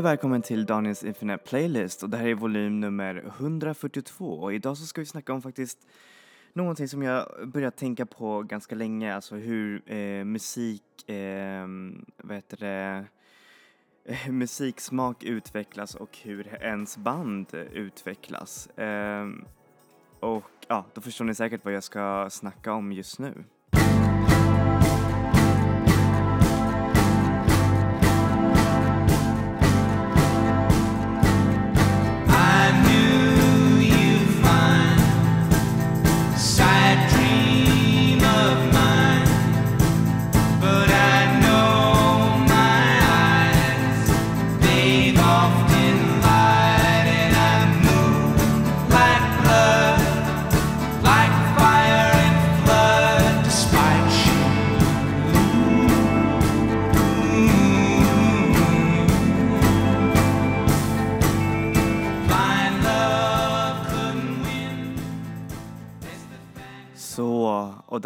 Hej och välkommen till Daniels Infinite Playlist och det här är volym nummer 142 och idag så ska vi snacka om faktiskt någonting som jag börjat tänka på ganska länge, alltså hur eh, musik, eh, vad heter det, eh, musiksmak utvecklas och hur ens band utvecklas. Eh, och ja, då förstår ni säkert vad jag ska snacka om just nu.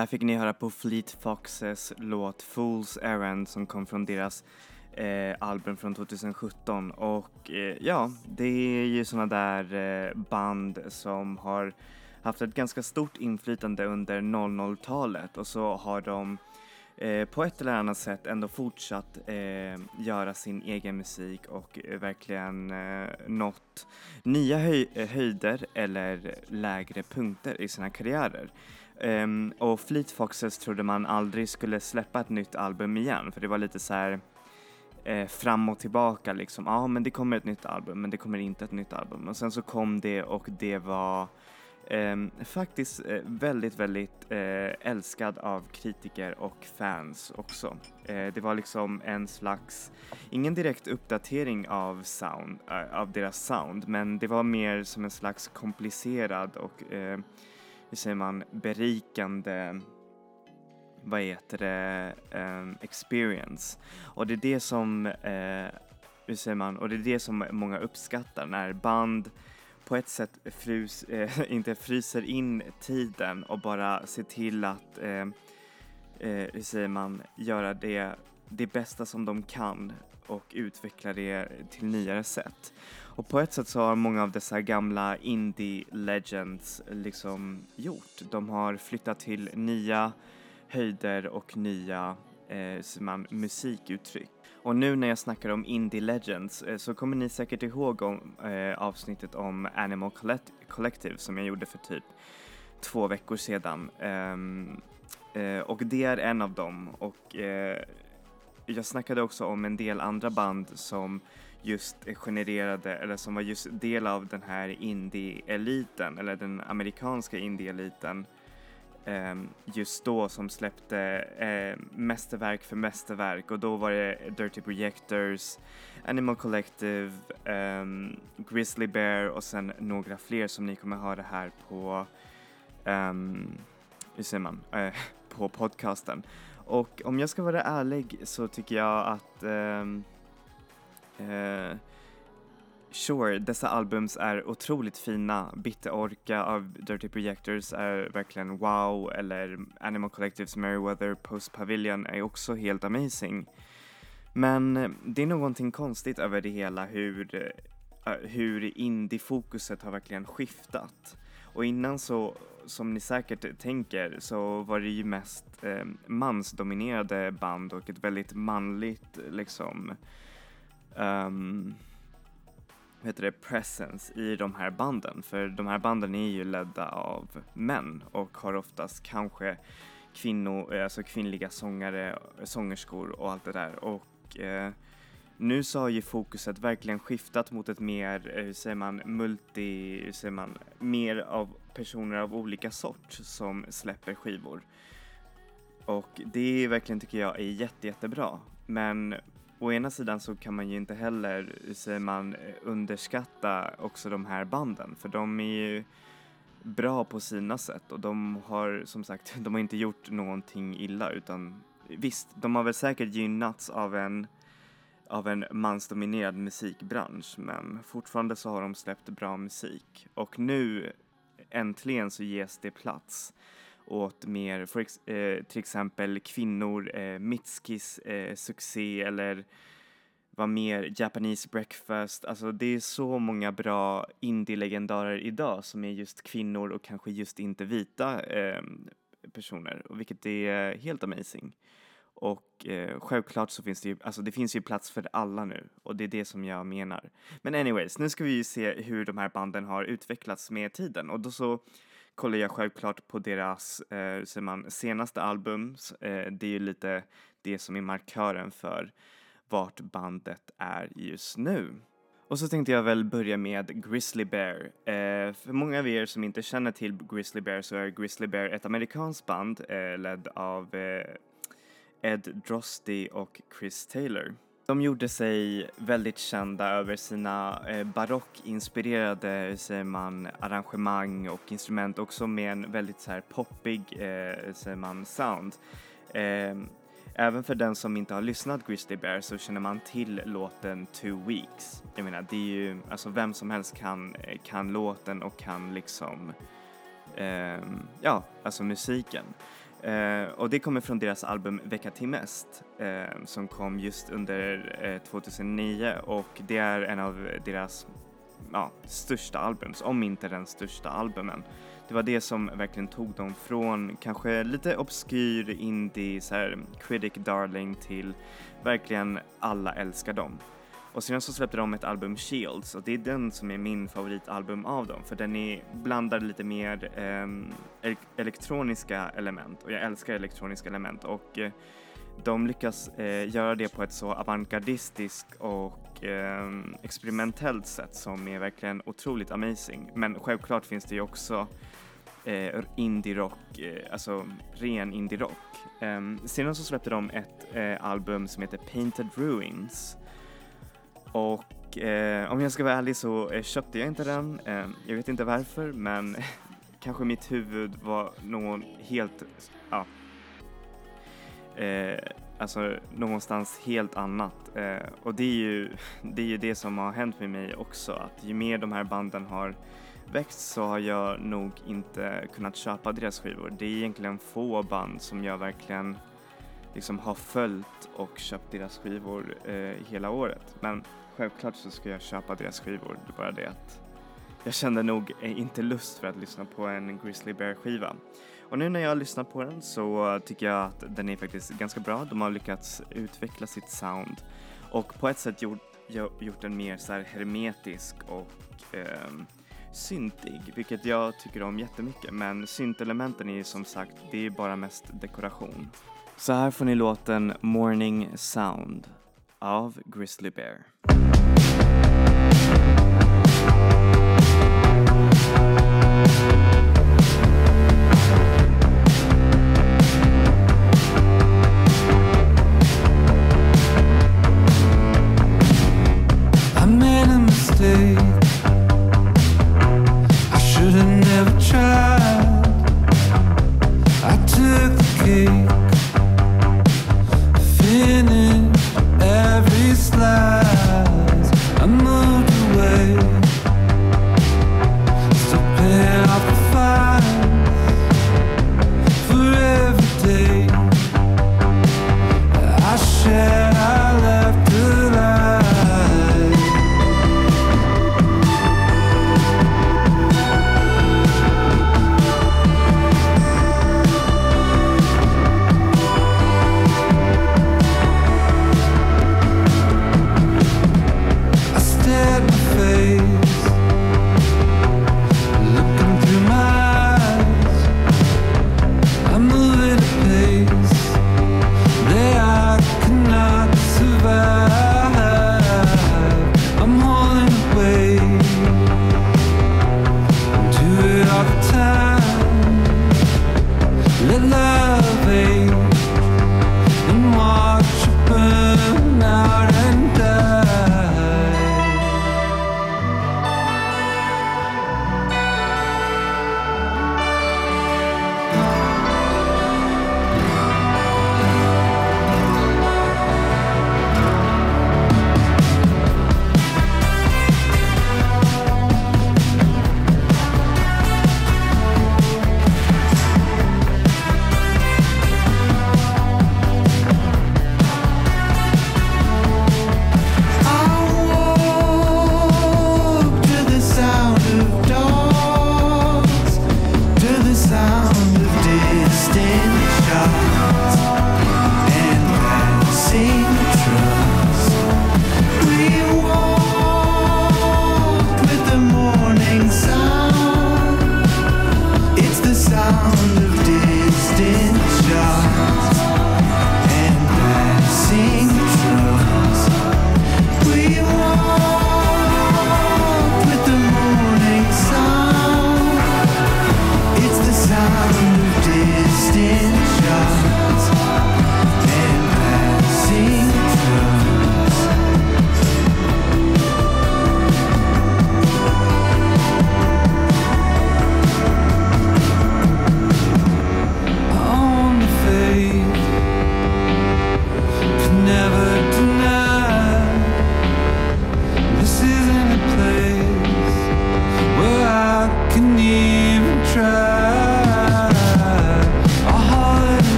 Där fick ni höra på Fleet Foxes låt Fool's Errand som kom från deras eh, album från 2017 och eh, ja, det är ju såna där eh, band som har haft ett ganska stort inflytande under 00-talet och så har de eh, på ett eller annat sätt ändå fortsatt eh, göra sin egen musik och eh, verkligen eh, nått nya höj- eh, höjder eller lägre punkter i sina karriärer. Um, och Fleet Foxes trodde man aldrig skulle släppa ett nytt album igen för det var lite så här eh, fram och tillbaka liksom. Ja, men det kommer ett nytt album, men det kommer inte ett nytt album. Och sen så kom det och det var ehm, faktiskt eh, väldigt, väldigt eh, älskad av kritiker och fans också. Eh, det var liksom en slags, ingen direkt uppdatering av sound, eh, av deras sound, men det var mer som en slags komplicerad och eh, hur säger man, berikande vad heter det, um, experience. Och det är det som, eh, hur säger man, och det är det som många uppskattar när band på ett sätt frus, eh, inte fryser in tiden och bara ser till att, eh, eh, hur säger man, göra det, det bästa som de kan och utveckla det till nyare sätt. Och på ett sätt så har många av dessa gamla indie legends liksom gjort. De har flyttat till nya höjder och nya eh, man, musikuttryck. Och nu när jag snackar om Indie Legends eh, så kommer ni säkert ihåg om, eh, avsnittet om Animal Collect- Collective som jag gjorde för typ två veckor sedan. Ehm, eh, och det är en av dem och eh, jag snackade också om en del andra band som just genererade, eller som var just del av den här indie-eliten, eller den amerikanska indie-eliten ehm, just då som släppte eh, mästerverk för mästerverk och då var det Dirty Projectors, Animal Collective, eh, Grizzly Bear och sen några fler som ni kommer höra här på, eh, hur säger man, eh, på podcasten. Och om jag ska vara ärlig så tycker jag att ehm, eh, Sure, dessa albums är otroligt fina. Bitter Orca av Dirty Projectors är verkligen wow, eller Animal Collectives Merryweather Post Pavilion är också helt amazing. Men eh, det är någonting konstigt över det hela hur, eh, eh, hur indie-fokuset har verkligen skiftat. Och innan så, som ni säkert tänker, så var det ju mest eh, mansdominerade band och ett väldigt manligt liksom um, vad heter det, presence i de här banden. För de här banden är ju ledda av män och har oftast kanske kvinnor, eh, alltså kvinnliga sångare, sångerskor och allt det där. Och eh, nu så har ju fokuset verkligen skiftat mot ett mer, eh, hur säger man, multi, hur säger man, mer av personer av olika sort som släpper skivor. Och det är verkligen tycker jag är jätte, jättebra. Men å ena sidan så kan man ju inte heller, hur säger man, underskatta också de här banden för de är ju bra på sina sätt och de har som sagt, de har inte gjort någonting illa utan visst, de har väl säkert gynnats av en av en mansdominerad musikbransch men fortfarande så har de släppt bra musik. Och nu äntligen så ges det plats åt mer, för ex, eh, till exempel kvinnor, eh, Mitskis eh, succé eller vad mer, Japanese breakfast, alltså det är så många bra indie-legendarer idag som är just kvinnor och kanske just inte vita eh, personer, vilket är helt amazing. Och eh, självklart så finns det ju, alltså det finns ju plats för alla nu och det är det som jag menar. Men anyways, nu ska vi ju se hur de här banden har utvecklats med tiden och då så kollar jag självklart på deras, eh, säger man, senaste album. Eh, det är ju lite det som är markören för vart bandet är just nu. Och så tänkte jag väl börja med Grizzly Bear. Eh, för många av er som inte känner till Grizzly Bear så är Grizzly Bear ett amerikanskt band eh, ledd av eh, Ed Drosty och Chris Taylor. De gjorde sig väldigt kända över sina eh, barockinspirerade, hur säger man, arrangemang och instrument också med en väldigt så här poppig, eh, säger man, sound. Eh, även för den som inte har lyssnat Grizzly Bear så känner man till låten Two Weeks. Jag menar, det är ju, alltså vem som helst kan, eh, kan låten och kan liksom, eh, ja, alltså musiken. Eh, och det kommer från deras album Vecka till mest eh, som kom just under eh, 2009 och det är en av deras ja, största album, om inte den största albumen. Det var det som verkligen tog dem från kanske lite obskyr indie, så här, critic darling till verkligen alla älskar dem. Och sedan så släppte de ett album Shields och det är den som är min favoritalbum av dem för den är, blandar lite mer eh, elektroniska element och jag älskar elektroniska element och eh, de lyckas eh, göra det på ett så avantgardistiskt och eh, experimentellt sätt som är verkligen otroligt amazing. Men självklart finns det ju också eh, indie-rock, eh, alltså ren indie-rock. Eh, sedan så släppte de ett eh, album som heter Painted Ruins och eh, om jag ska vara ärlig så eh, köpte jag inte den. Eh, jag vet inte varför men kanske mitt huvud var någon helt, ja, eh, alltså någonstans helt annat. Eh, och det är, ju, det är ju det som har hänt med mig också, att ju mer de här banden har växt så har jag nog inte kunnat köpa deras skivor. Det är egentligen få band som jag verkligen liksom har följt och köpt deras skivor eh, hela året. Men självklart så ska jag köpa deras skivor, det är bara det att jag kände nog eh, inte lust för att lyssna på en Grizzly Bear skiva. Och nu när jag lyssnar på den så tycker jag att den är faktiskt ganska bra. De har lyckats utveckla sitt sound och på ett sätt gjort, gjort den mer så här hermetisk och eh, syntig, vilket jag tycker om jättemycket. Men syntelementen är ju som sagt, det är bara mest dekoration. Så här får ni låten Morning Sound av Grizzly Bear.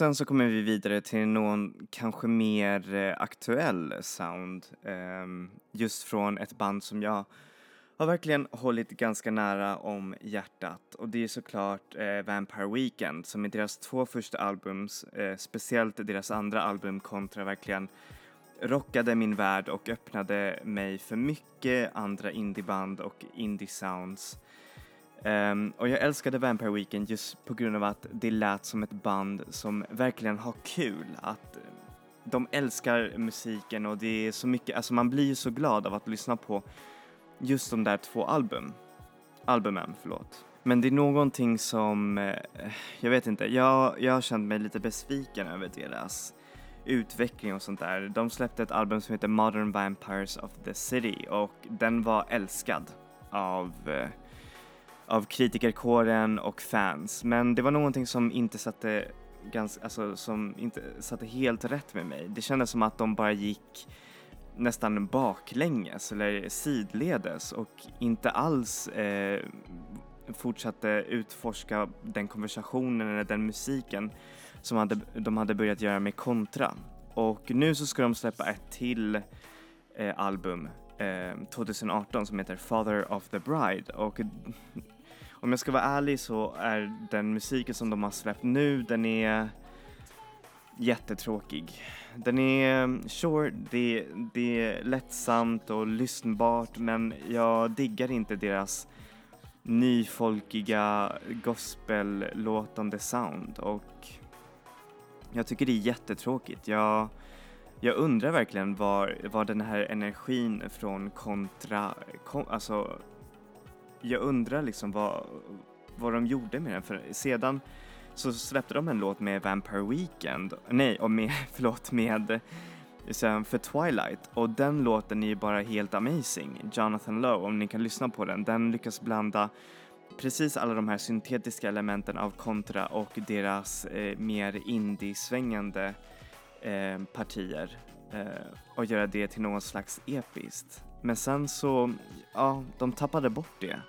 Sen så kommer vi vidare till någon kanske mer eh, aktuell sound. Ehm, just från ett band som jag har verkligen hållit ganska nära om hjärtat. Och det är såklart eh, Vampire Weekend som i deras två första albums, eh, speciellt deras andra album Kontra verkligen rockade min värld och öppnade mig för mycket andra indieband och indie sounds. Um, och jag älskade Vampire Weekend just på grund av att det lät som ett band som verkligen har kul. Att eh, de älskar musiken och det är så mycket, alltså man blir ju så glad av att lyssna på just de där två album, albumen. Förlåt. Men det är någonting som, eh, jag vet inte, jag, jag har känt mig lite besviken över deras utveckling och sånt där. De släppte ett album som heter Modern Vampires of the City och den var älskad av eh, av kritikerkåren och fans. Men det var någonting som inte satte ganska, alltså som inte satte helt rätt med mig. Det kändes som att de bara gick nästan baklänges eller sidledes och inte alls eh, fortsatte utforska den konversationen eller den musiken som hade, de hade börjat göra med Kontra. Och nu så ska de släppa ett till eh, album eh, 2018 som heter Father of the Bride och om jag ska vara ärlig så är den musiken som de har släppt nu, den är jättetråkig. Den är, sure, det, det är lättsamt och lyssnbart men jag diggar inte deras nyfolkiga gospellåtande sound och jag tycker det är jättetråkigt. Jag, jag undrar verkligen var, var den här energin från kontra, kom, alltså jag undrar liksom vad, vad de gjorde med den för sedan så släppte de en låt med Vampire Weekend, nej, och med, förlåt, med sen för Twilight och den låten är ju bara helt amazing. Jonathan Lowe, om ni kan lyssna på den, den lyckas blanda precis alla de här syntetiska elementen av kontra och deras eh, mer indie-svängande eh, partier eh, och göra det till någon slags episkt. Men sen så, ja, de tappade bort det.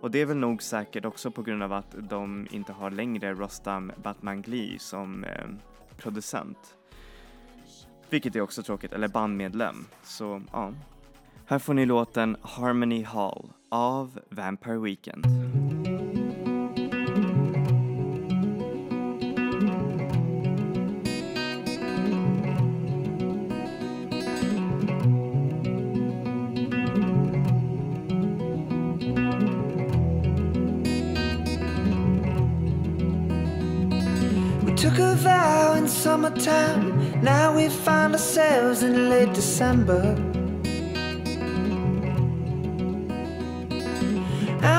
Och det är väl nog säkert också på grund av att de inte har längre Rostam Batmangli som eh, producent. Vilket är också tråkigt, eller bandmedlem. Så ja. Här får ni låten Harmony Hall av Vampire Weekend. Summertime. Now we find ourselves in late December.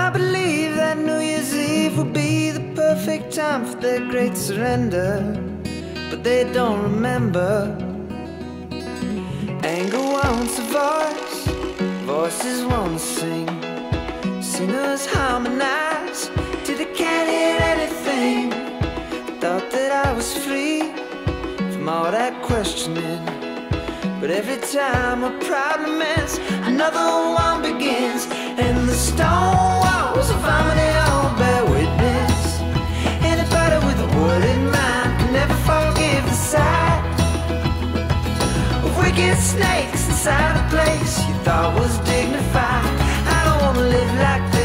I believe that New Year's Eve will be the perfect time for their great surrender. But they don't remember. Anger wants a voice, voices won't sing. Singers harmonize all that questioning. But every time a problem ends, another one begins. And the stone walls of harmony all bear witness. Anybody with a word in mind can never forgive the sight of wicked snakes inside a place you thought was dignified. I don't wanna live like this,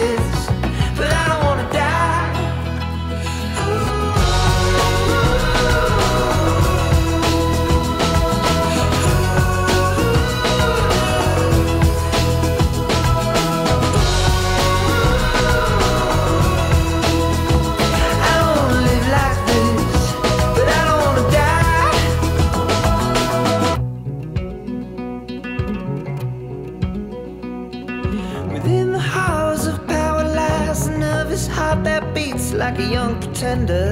like a young pretender.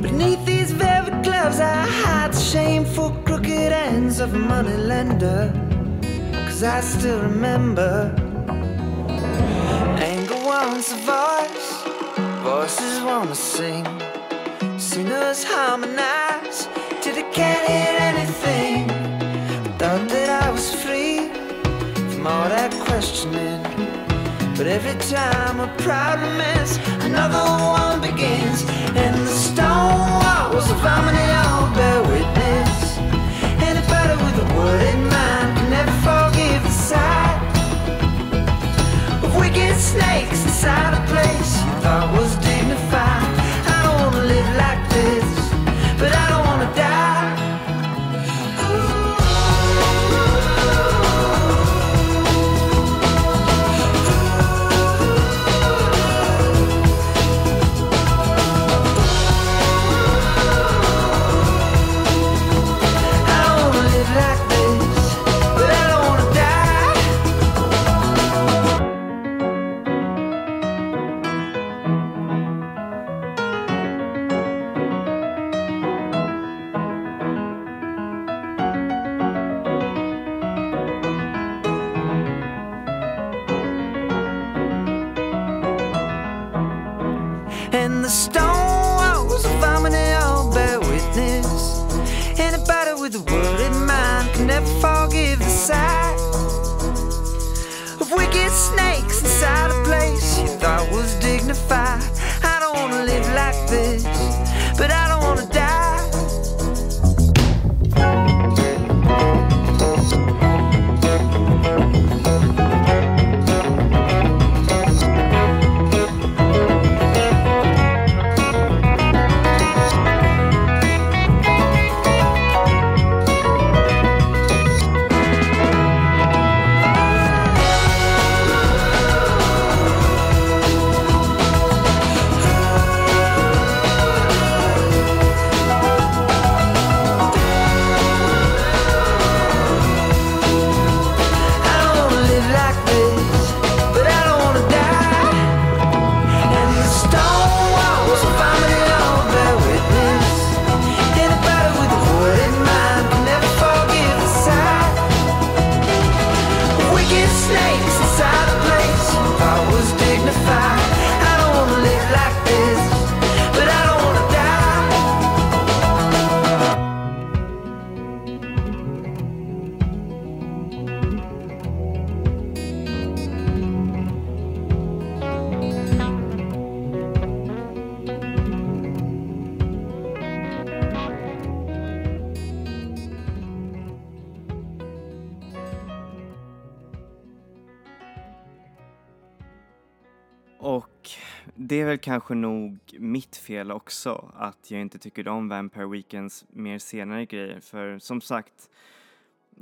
Beneath these velvet gloves, I hide shameful crooked ends of a money lender. Cause I still remember anger wants a voice, voices wanna sing. Sinners harmonize till they can't hear anything. Thought that I was free from all that questioning. But every time a problem ends, another one begins. And the stone walls of harmony all bear witness. With a word in mind never forgive the sight of wicked snakes inside a place you thought was dignified. Kanske nog mitt fel också att jag inte tycker om Vampire Weekends mer senare grejer för som sagt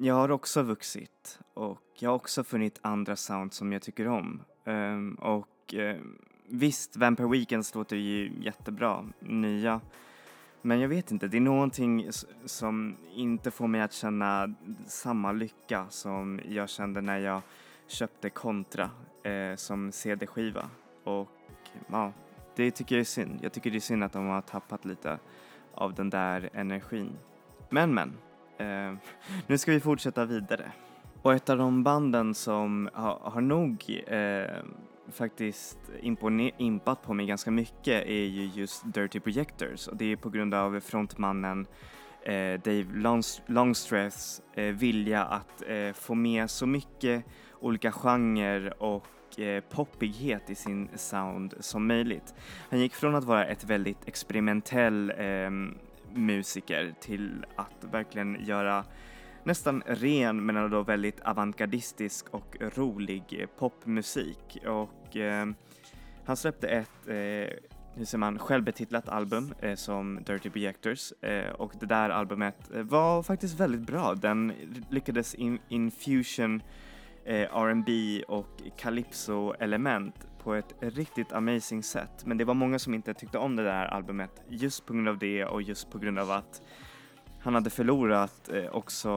jag har också vuxit och jag har också funnit andra sound som jag tycker om. Um, och um, visst, Vampire Weekends låter ju jättebra, nya. Men jag vet inte, det är någonting som inte får mig att känna samma lycka som jag kände när jag köpte Contra eh, som CD-skiva. Och ja, det tycker jag är synd. Jag tycker det är synd att de har tappat lite av den där energin. Men men, eh, nu ska vi fortsätta vidare. Och ett av de banden som har, har nog eh, faktiskt impat på mig ganska mycket är ju just Dirty Projectors och det är på grund av frontmannen eh, Dave Longs- Longstreths eh, vilja att eh, få med så mycket olika genrer och Eh, poppighet i sin sound som möjligt. Han gick från att vara ett väldigt experimentell eh, musiker till att verkligen göra nästan ren men ändå väldigt avantgardistisk och rolig eh, popmusik. Och eh, han släppte ett eh, hur säger man, självbetitlat album eh, som Dirty Projectors eh, och det där albumet eh, var faktiskt väldigt bra. Den lyckades in, infusion eh, R&B och calypso-element på ett riktigt amazing sätt. Men det var många som inte tyckte om det där albumet just på grund av det och just på grund av att han hade förlorat eh, också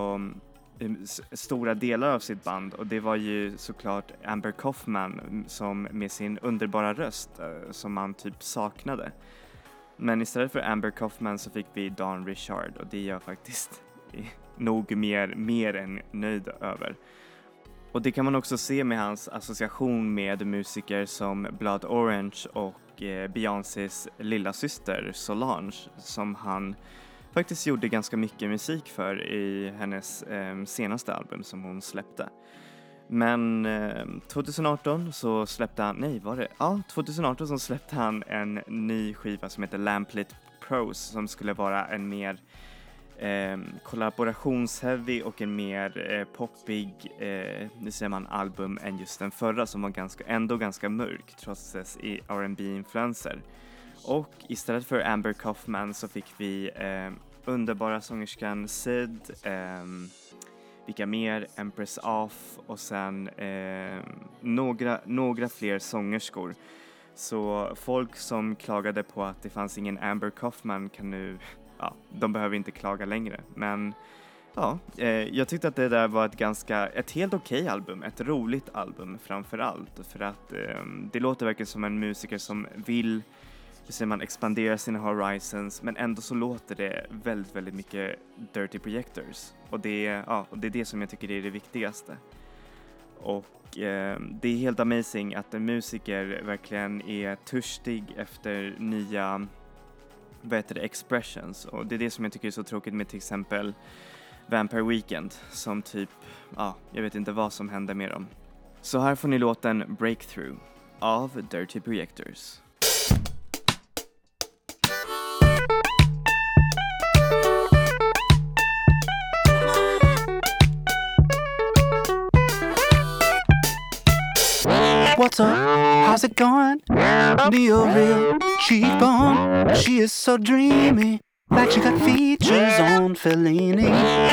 mm, stora delar av sitt band och det var ju såklart Amber Kaufman mm, som med sin underbara röst eh, som man typ saknade. Men istället för Amber Kaufman så fick vi Dan Richard och det är jag faktiskt nog mer, mer än nöjd över. Och det kan man också se med hans association med musiker som Blood Orange och eh, Beyoncés lilla syster Solange som han faktiskt gjorde ganska mycket musik för i hennes eh, senaste album som hon släppte. Men eh, 2018 så släppte han, nej var det, ja 2018 så släppte han en ny skiva som heter Lamplit Pros som skulle vara en mer eh, kollaborationsheavy och en mer eh, poppig, eh, nu säger man album än just den förra som var ganska, ändå ganska mörk trots dess rb influenser Och istället för Amber Kaufman så fick vi eh, underbara sångerskan Sid, eh, vilka mer? Empress Off och sen eh, några, några fler sångerskor. Så folk som klagade på att det fanns ingen Amber Kaufman kan nu ja, de behöver inte klaga längre. Men ja, eh, jag tyckte att det där var ett ganska, ett helt okej okay album, ett roligt album framför allt. För att eh, det låter verkligen som en musiker som vill hur säger man, expandera sina horizons men ändå så låter det väldigt, väldigt mycket Dirty Projectors. Och det, ja, och det är det som jag tycker är det viktigaste. Och eh, det är helt amazing att en musiker verkligen är törstig efter nya vad heter det, expressions och det är det som jag tycker är så tråkigt med till exempel Vampire Weekend som typ, ja, jag vet inte vad som händer med dem. Så här får ni låten Breakthrough av Dirty Projectors. What's up? How's it going? Neo real cheekbone. She is so dreamy. Like she got features on Fellini.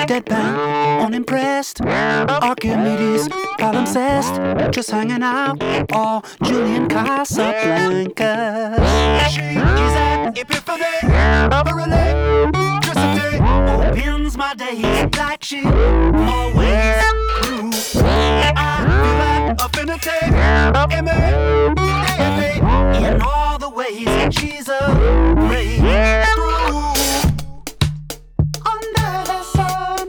Deadpan, unimpressed. Archimedes, palimpsest. Just hanging out. All Julian Casablanca. She is an epiphany. Really, just a day. Opens my days like she always affinity. In all the ways she's a breakthrough. Under the sun,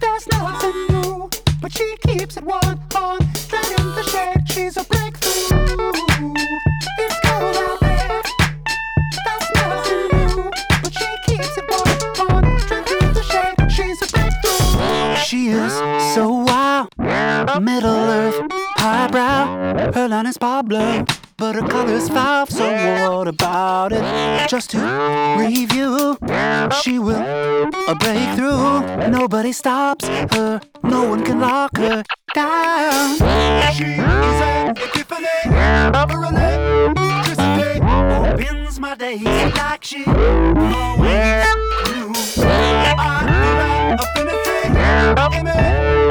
there's nothing new, but she keeps it one on. Dragging the shade, she's a breakthrough. It's cold out there, that's nothing new, but she keeps it one on. Dragging the shade, she's a breakthrough. She is so Middle Earth, highbrow. Her line is Pablo, but her color's foul. So what about it? Just to review, she will a breakthrough. Nobody stops her. No one can lock her down. She is an epiphany, a electricity. Opens my days like she always knew. I feel like affinity, image,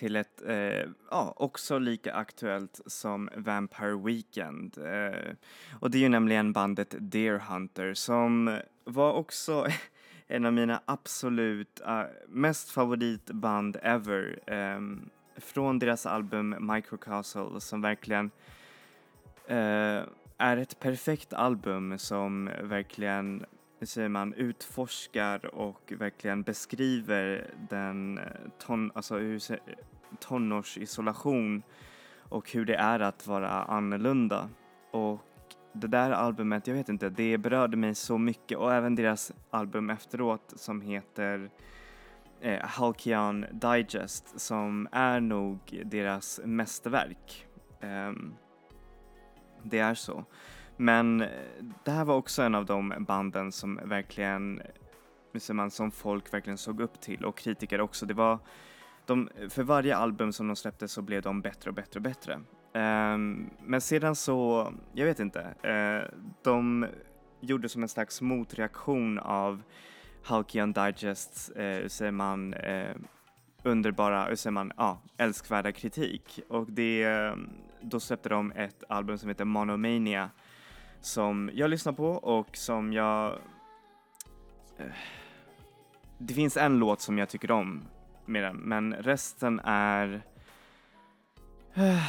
till ett, eh, ja, också lika aktuellt som Vampire Weekend. Eh, och det är ju nämligen bandet Deer Hunter som var också en av mina absolut uh, mest favoritband ever. Eh, från deras album Microcastle som verkligen eh, är ett perfekt album som verkligen hur säger man, utforskar och verkligen beskriver den eh, ton, alltså hur, tonårsisolation och hur det är att vara annorlunda. Och det där albumet, jag vet inte, det berörde mig så mycket och även deras album efteråt som heter eh, Halkian Digest som är nog deras mästerverk. Um, det är så. Men eh, det här var också en av de banden som verkligen, eh, man, som folk verkligen såg upp till och kritiker också. Det var, de, för varje album som de släppte så blev de bättre och bättre och bättre. Um, men sedan så, jag vet inte, uh, de gjorde som en slags motreaktion av Halkian Digests, uh, säger man, uh, underbara, hur säger man, ja, älskvärda kritik. Och det, då släppte de ett album som heter Monomania som jag lyssnar på och som jag... Eh, det finns en låt som jag tycker om med den, men resten är... Eh,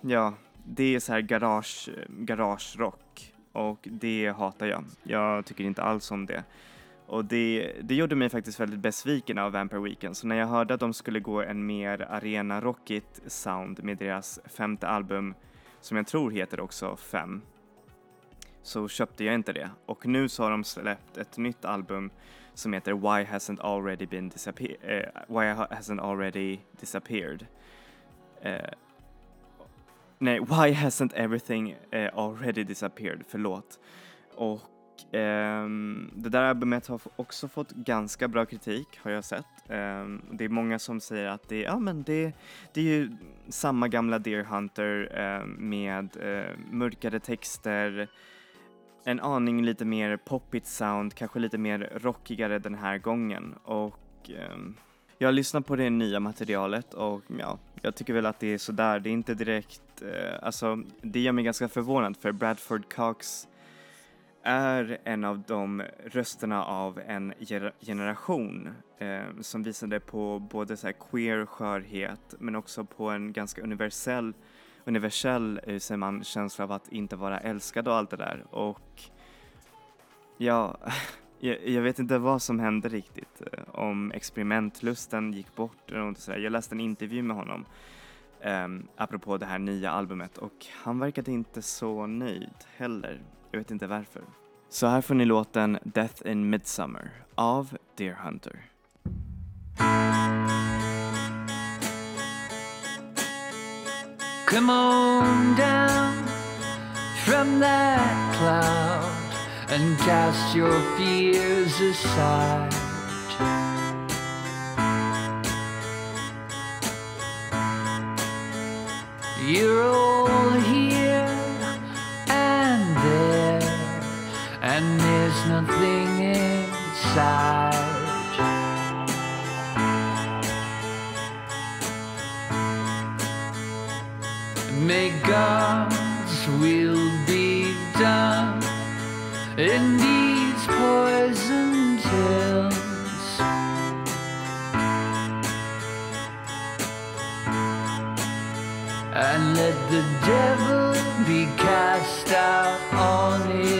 ja, det är så här garage, garage rock och det hatar jag. Jag tycker inte alls om det. Och det, det gjorde mig faktiskt väldigt besviken av Vampire Weekend, så när jag hörde att de skulle gå en mer arena-rockigt sound med deras femte album, som jag tror heter också Fem, så köpte jag inte det. Och nu så har de släppt ett nytt album som heter Why Hasn't Already Been Disappeared, Uh, Why Hasn't Already Disappeared. Uh, nej, Why Hasn't Everything uh, Already Disappeared, förlåt. Och Um, det där albumet har också fått ganska bra kritik har jag sett. Um, det är många som säger att det, ja, men det, det är ju samma gamla Deer Hunter eh, med uh, mörkare texter, en aning lite mer poppigt sound, kanske lite mer rockigare den här gången. Och eh, jag har lyssnat på det nya materialet och ja, jag tycker väl att det är sådär, det är inte direkt, eh, alltså det gör mig ganska förvånad för Bradford Cox är en av de rösterna av en generation eh, som visade på både så queer skörhet men också på en ganska universell universell eh, säger man, känsla av att inte vara älskad och allt det där. Och ja, jag, jag vet inte vad som hände riktigt. Eh, om experimentlusten gick bort eller något sådär. Jag läste en intervju med honom um, apropå det här nya albumet och han verkade inte så nöjd heller. Jag vet inte varför. Så här får ni låten Death in Midsummer av Deer Hunter. Come on down from that cloud and cast your fears aside. You're all here and there, and there's nothing inside. May God's will be done in these poison hills. And let the devil be cast out on his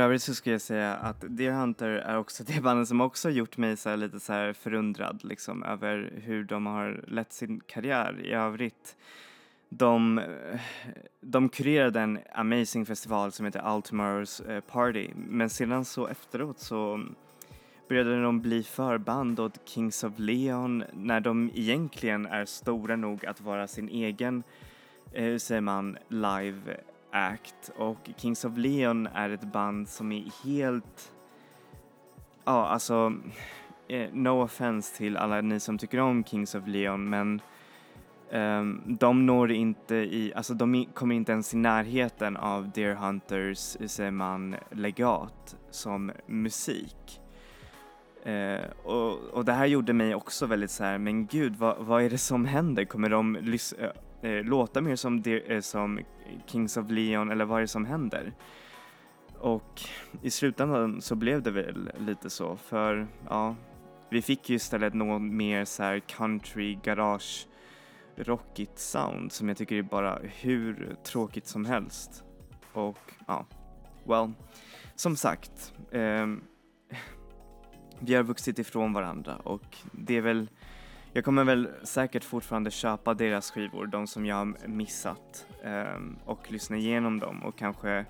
övrigt så skulle jag säga att Deer Hunter är också det bandet som också gjort mig så här lite så här förundrad liksom över hur de har lett sin karriär i övrigt. De, eh, de kurerade en amazing festival som heter All Tomorrow's eh, Party men sedan så efteråt så började de bli förband åt Kings of Leon när de egentligen är stora nog att vara sin egen, eh, hur säger man, live act och Kings of Leon är ett band som är helt, ja alltså, eh, no offense till alla ni som tycker om Kings of Leon men um, de når inte i, alltså de kommer inte ens i närheten av Deer Hunters, hur säger man, legat som musik. Uh, och, och det här gjorde mig också väldigt så här, men gud vad, vad är det som händer? Kommer de lys- eh, eh, låta mer som, de, eh, som Kings of Leon eller vad är det som händer? Och i slutändan så blev det väl lite så för ja, vi fick ju istället något mer så här country garage rockigt sound som jag tycker är bara hur tråkigt som helst. Och ja, well, som sagt, eh, vi har vuxit ifrån varandra och det är väl, jag kommer väl säkert fortfarande köpa deras skivor, de som jag har missat ehm, och lyssna igenom dem och kanske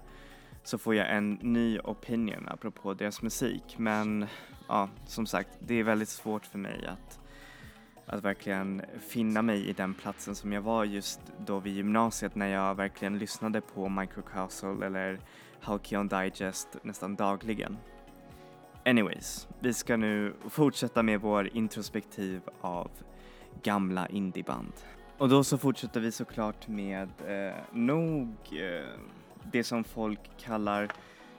så får jag en ny opinion apropå deras musik men ja, som sagt, det är väldigt svårt för mig att att verkligen finna mig i den platsen som jag var just då vid gymnasiet när jag verkligen lyssnade på Microcastle eller Halcyon Digest nästan dagligen. Anyways, vi ska nu fortsätta med vår introspektiv av gamla indieband. Och då så fortsätter vi såklart med eh, nog eh, det som folk kallar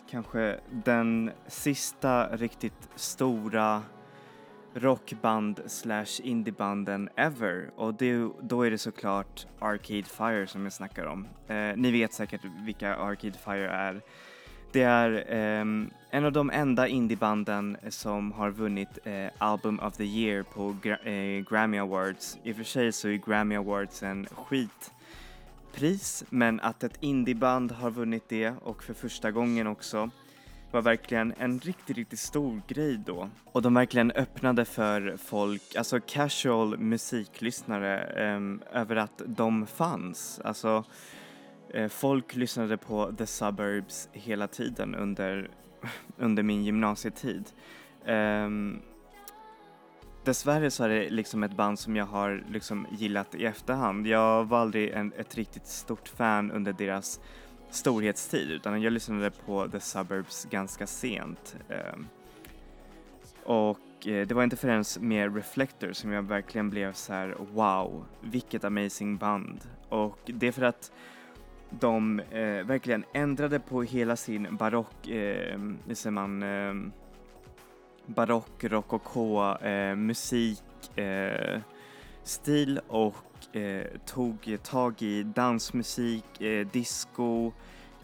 kanske den sista riktigt stora rockband slash indiebanden ever och det, då är det såklart Arcade Fire som jag snackar om. Eh, ni vet säkert vilka Arcade Fire är. Det är ehm, en av de enda indiebanden som har vunnit eh, Album of the Year på gra- eh, Grammy Awards. I och för sig så är Grammy Awards en skitpris men att ett indieband har vunnit det och för första gången också var verkligen en riktigt, riktigt stor grej då. Och de verkligen öppnade för folk, alltså casual musiklyssnare, eh, över att de fanns. Alltså, Eh, folk lyssnade på The Suburbs hela tiden under, under min gymnasietid. Um, Dessvärre så är det liksom ett band som jag har liksom gillat i efterhand. Jag var aldrig en, ett riktigt stort fan under deras storhetstid utan jag lyssnade på The Suburbs ganska sent. Um, och eh, det var inte förrän med Reflector som jag verkligen blev så här: wow, vilket amazing band. Och det är för att de eh, verkligen ändrade på hela sin barock, eh, hur säger man, eh, barock, rokoko, eh, musik, eh, stil och eh, tog tag i dansmusik, eh, disco,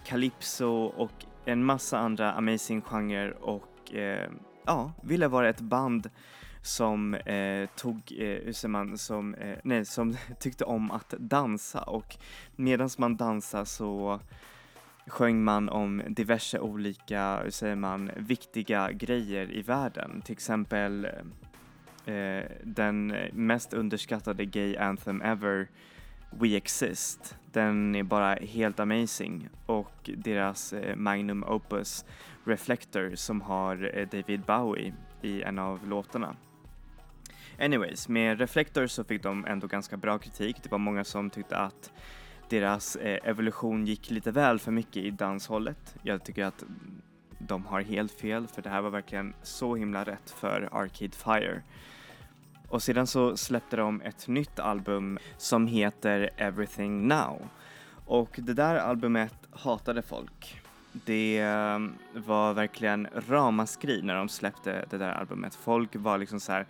calypso och en massa andra amazing genrer och eh, ja, ville vara ett band som eh, tog, eh, hur säger man, som, eh, nej, som tyckte om att dansa och medan man dansar så sjöng man om diverse olika, hur säger man, viktiga grejer i världen. Till exempel eh, den mest underskattade gay anthem ever, We Exist. Den är bara helt amazing och deras eh, magnum opus Reflector som har eh, David Bowie i en av låtarna. Anyways, med Reflector så fick de ändå ganska bra kritik. Det var många som tyckte att deras eh, evolution gick lite väl för mycket i danshållet. Jag tycker att de har helt fel för det här var verkligen så himla rätt för Arcade Fire. Och sedan så släppte de ett nytt album som heter Everything Now. Och det där albumet hatade folk. Det eh, var verkligen ramaskri när de släppte det där albumet. Folk var liksom så här,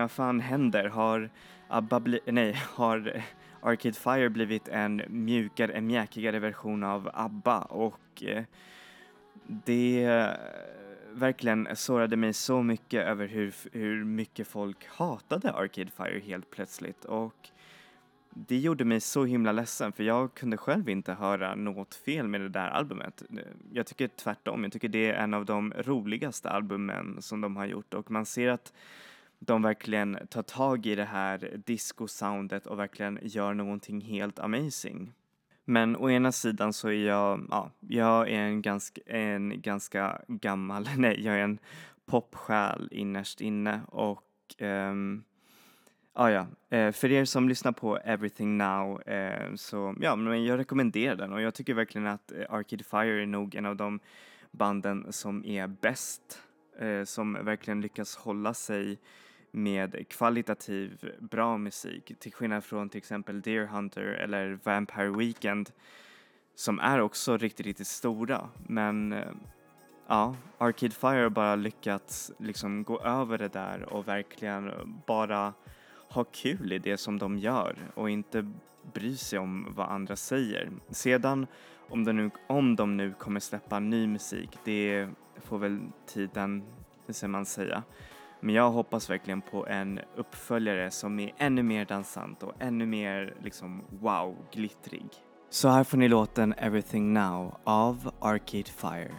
vad fan händer? Har ABBA bli- nej, har Arcade Fire blivit en mjukare, en mjäkigare version av ABBA och eh, det eh, verkligen sårade mig så mycket över hur, hur mycket folk hatade Arcade Fire helt plötsligt och det gjorde mig så himla ledsen för jag kunde själv inte höra något fel med det där albumet. Jag tycker tvärtom, jag tycker det är en av de roligaste albumen som de har gjort och man ser att de verkligen tar tag i det här disco-soundet och verkligen gör någonting helt amazing. Men å ena sidan så är jag, ja, jag är en ganska, en ganska gammal, nej, jag är en popsjäl innerst inne och um, Ah, ja, eh, för er som lyssnar på Everything Now eh, så ja, men jag rekommenderar den och jag tycker verkligen att eh, Arcade Fire är nog en av de banden som är bäst, eh, som verkligen lyckas hålla sig med kvalitativ bra musik till skillnad från till exempel Deer Hunter eller Vampire Weekend som är också riktigt, riktigt stora men eh, ja, Arcade Fire har bara lyckats liksom gå över det där och verkligen bara ha kul i det som de gör och inte bry sig om vad andra säger. Sedan om de nu, om de nu kommer släppa ny musik, det får väl tiden, det man säga. Men jag hoppas verkligen på en uppföljare som är ännu mer dansant och ännu mer liksom wow, glittrig. Så här får ni låten Everything Now av Arcade Fire.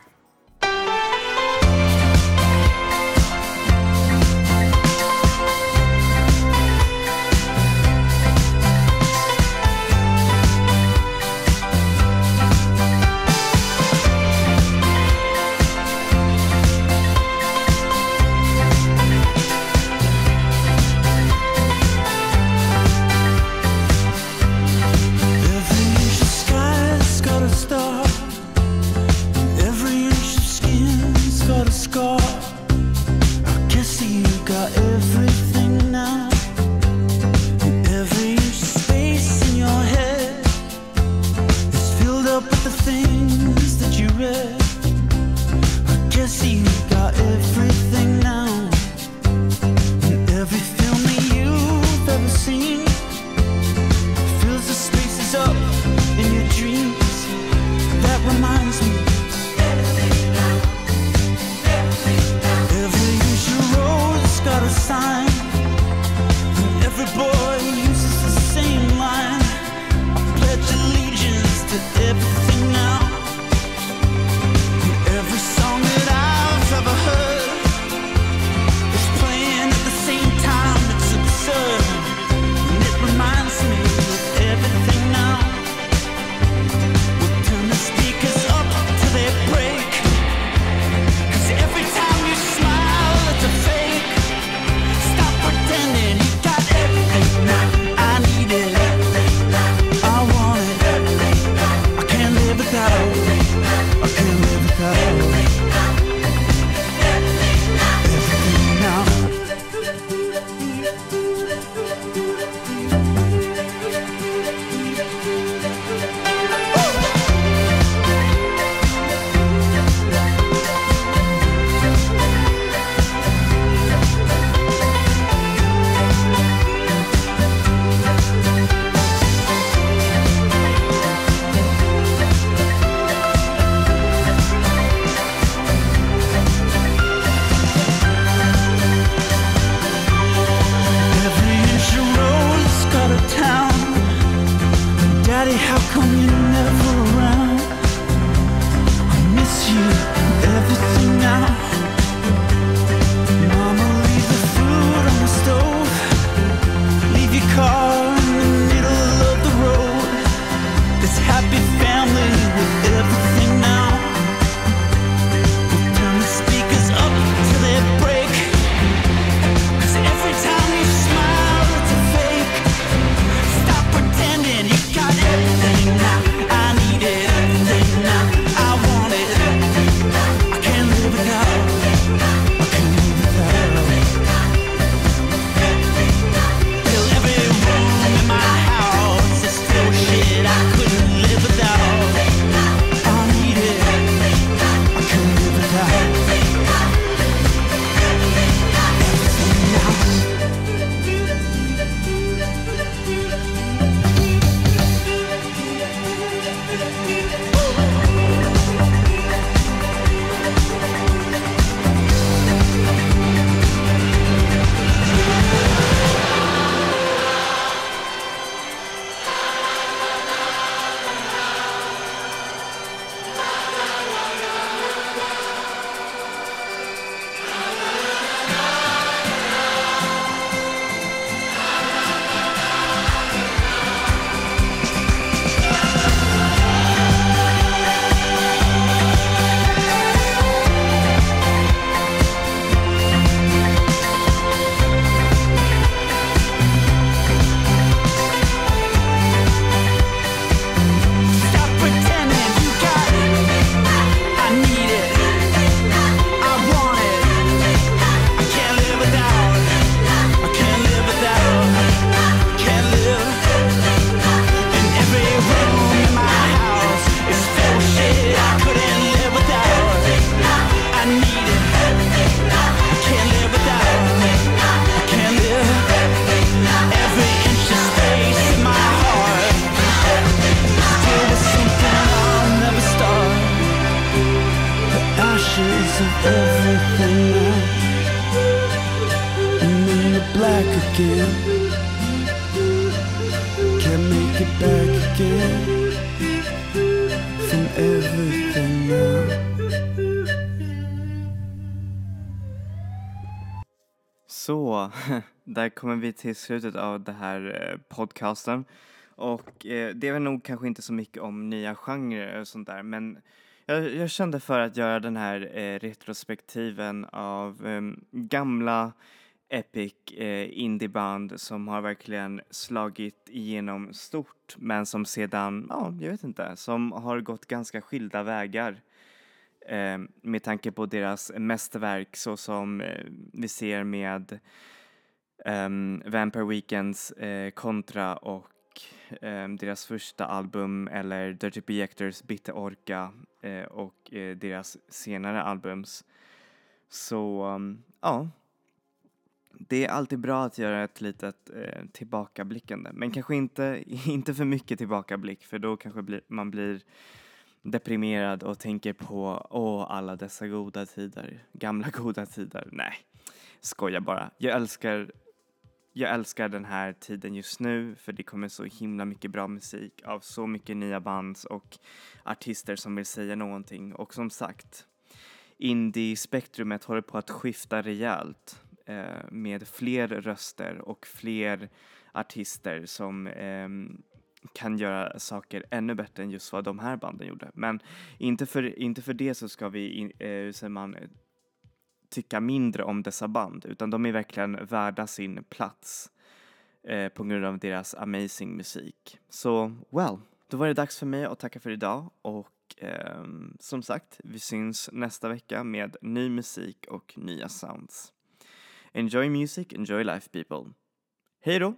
Där kommer vi till slutet av den här eh, podcasten. Och eh, det är väl nog kanske inte så mycket om nya genrer och sånt där, men jag, jag kände för att göra den här eh, retrospektiven av eh, gamla epic eh, indieband som har verkligen slagit igenom stort, men som sedan, ja, jag vet inte, som har gått ganska skilda vägar eh, med tanke på deras mästerverk så som eh, vi ser med um, Vampire Weekends eh, kontra och um, deras första album eller Dirty Projectors Bitter Orca eh, och eh, deras senare albums. Så um, ja, det är alltid bra att göra ett litet eh, tillbakablickande, men kanske inte, inte för mycket tillbakablick för då kanske bli, man blir deprimerad och tänker på åh, alla dessa goda tider, gamla goda tider. Nej, skoja bara. Jag älskar, jag älskar den här tiden just nu för det kommer så himla mycket bra musik av så mycket nya band och artister som vill säga någonting och som sagt, indie-spektrumet håller på att skifta rejält eh, med fler röster och fler artister som eh, kan göra saker ännu bättre än just vad de här banden gjorde. Men inte för, inte för det så ska vi, in, eh, man, tycka mindre om dessa band, utan de är verkligen värda sin plats eh, på grund av deras amazing musik. Så, well, då var det dags för mig att tacka för idag och eh, som sagt, vi syns nästa vecka med ny musik och nya sounds. Enjoy music, enjoy life people. Hej då!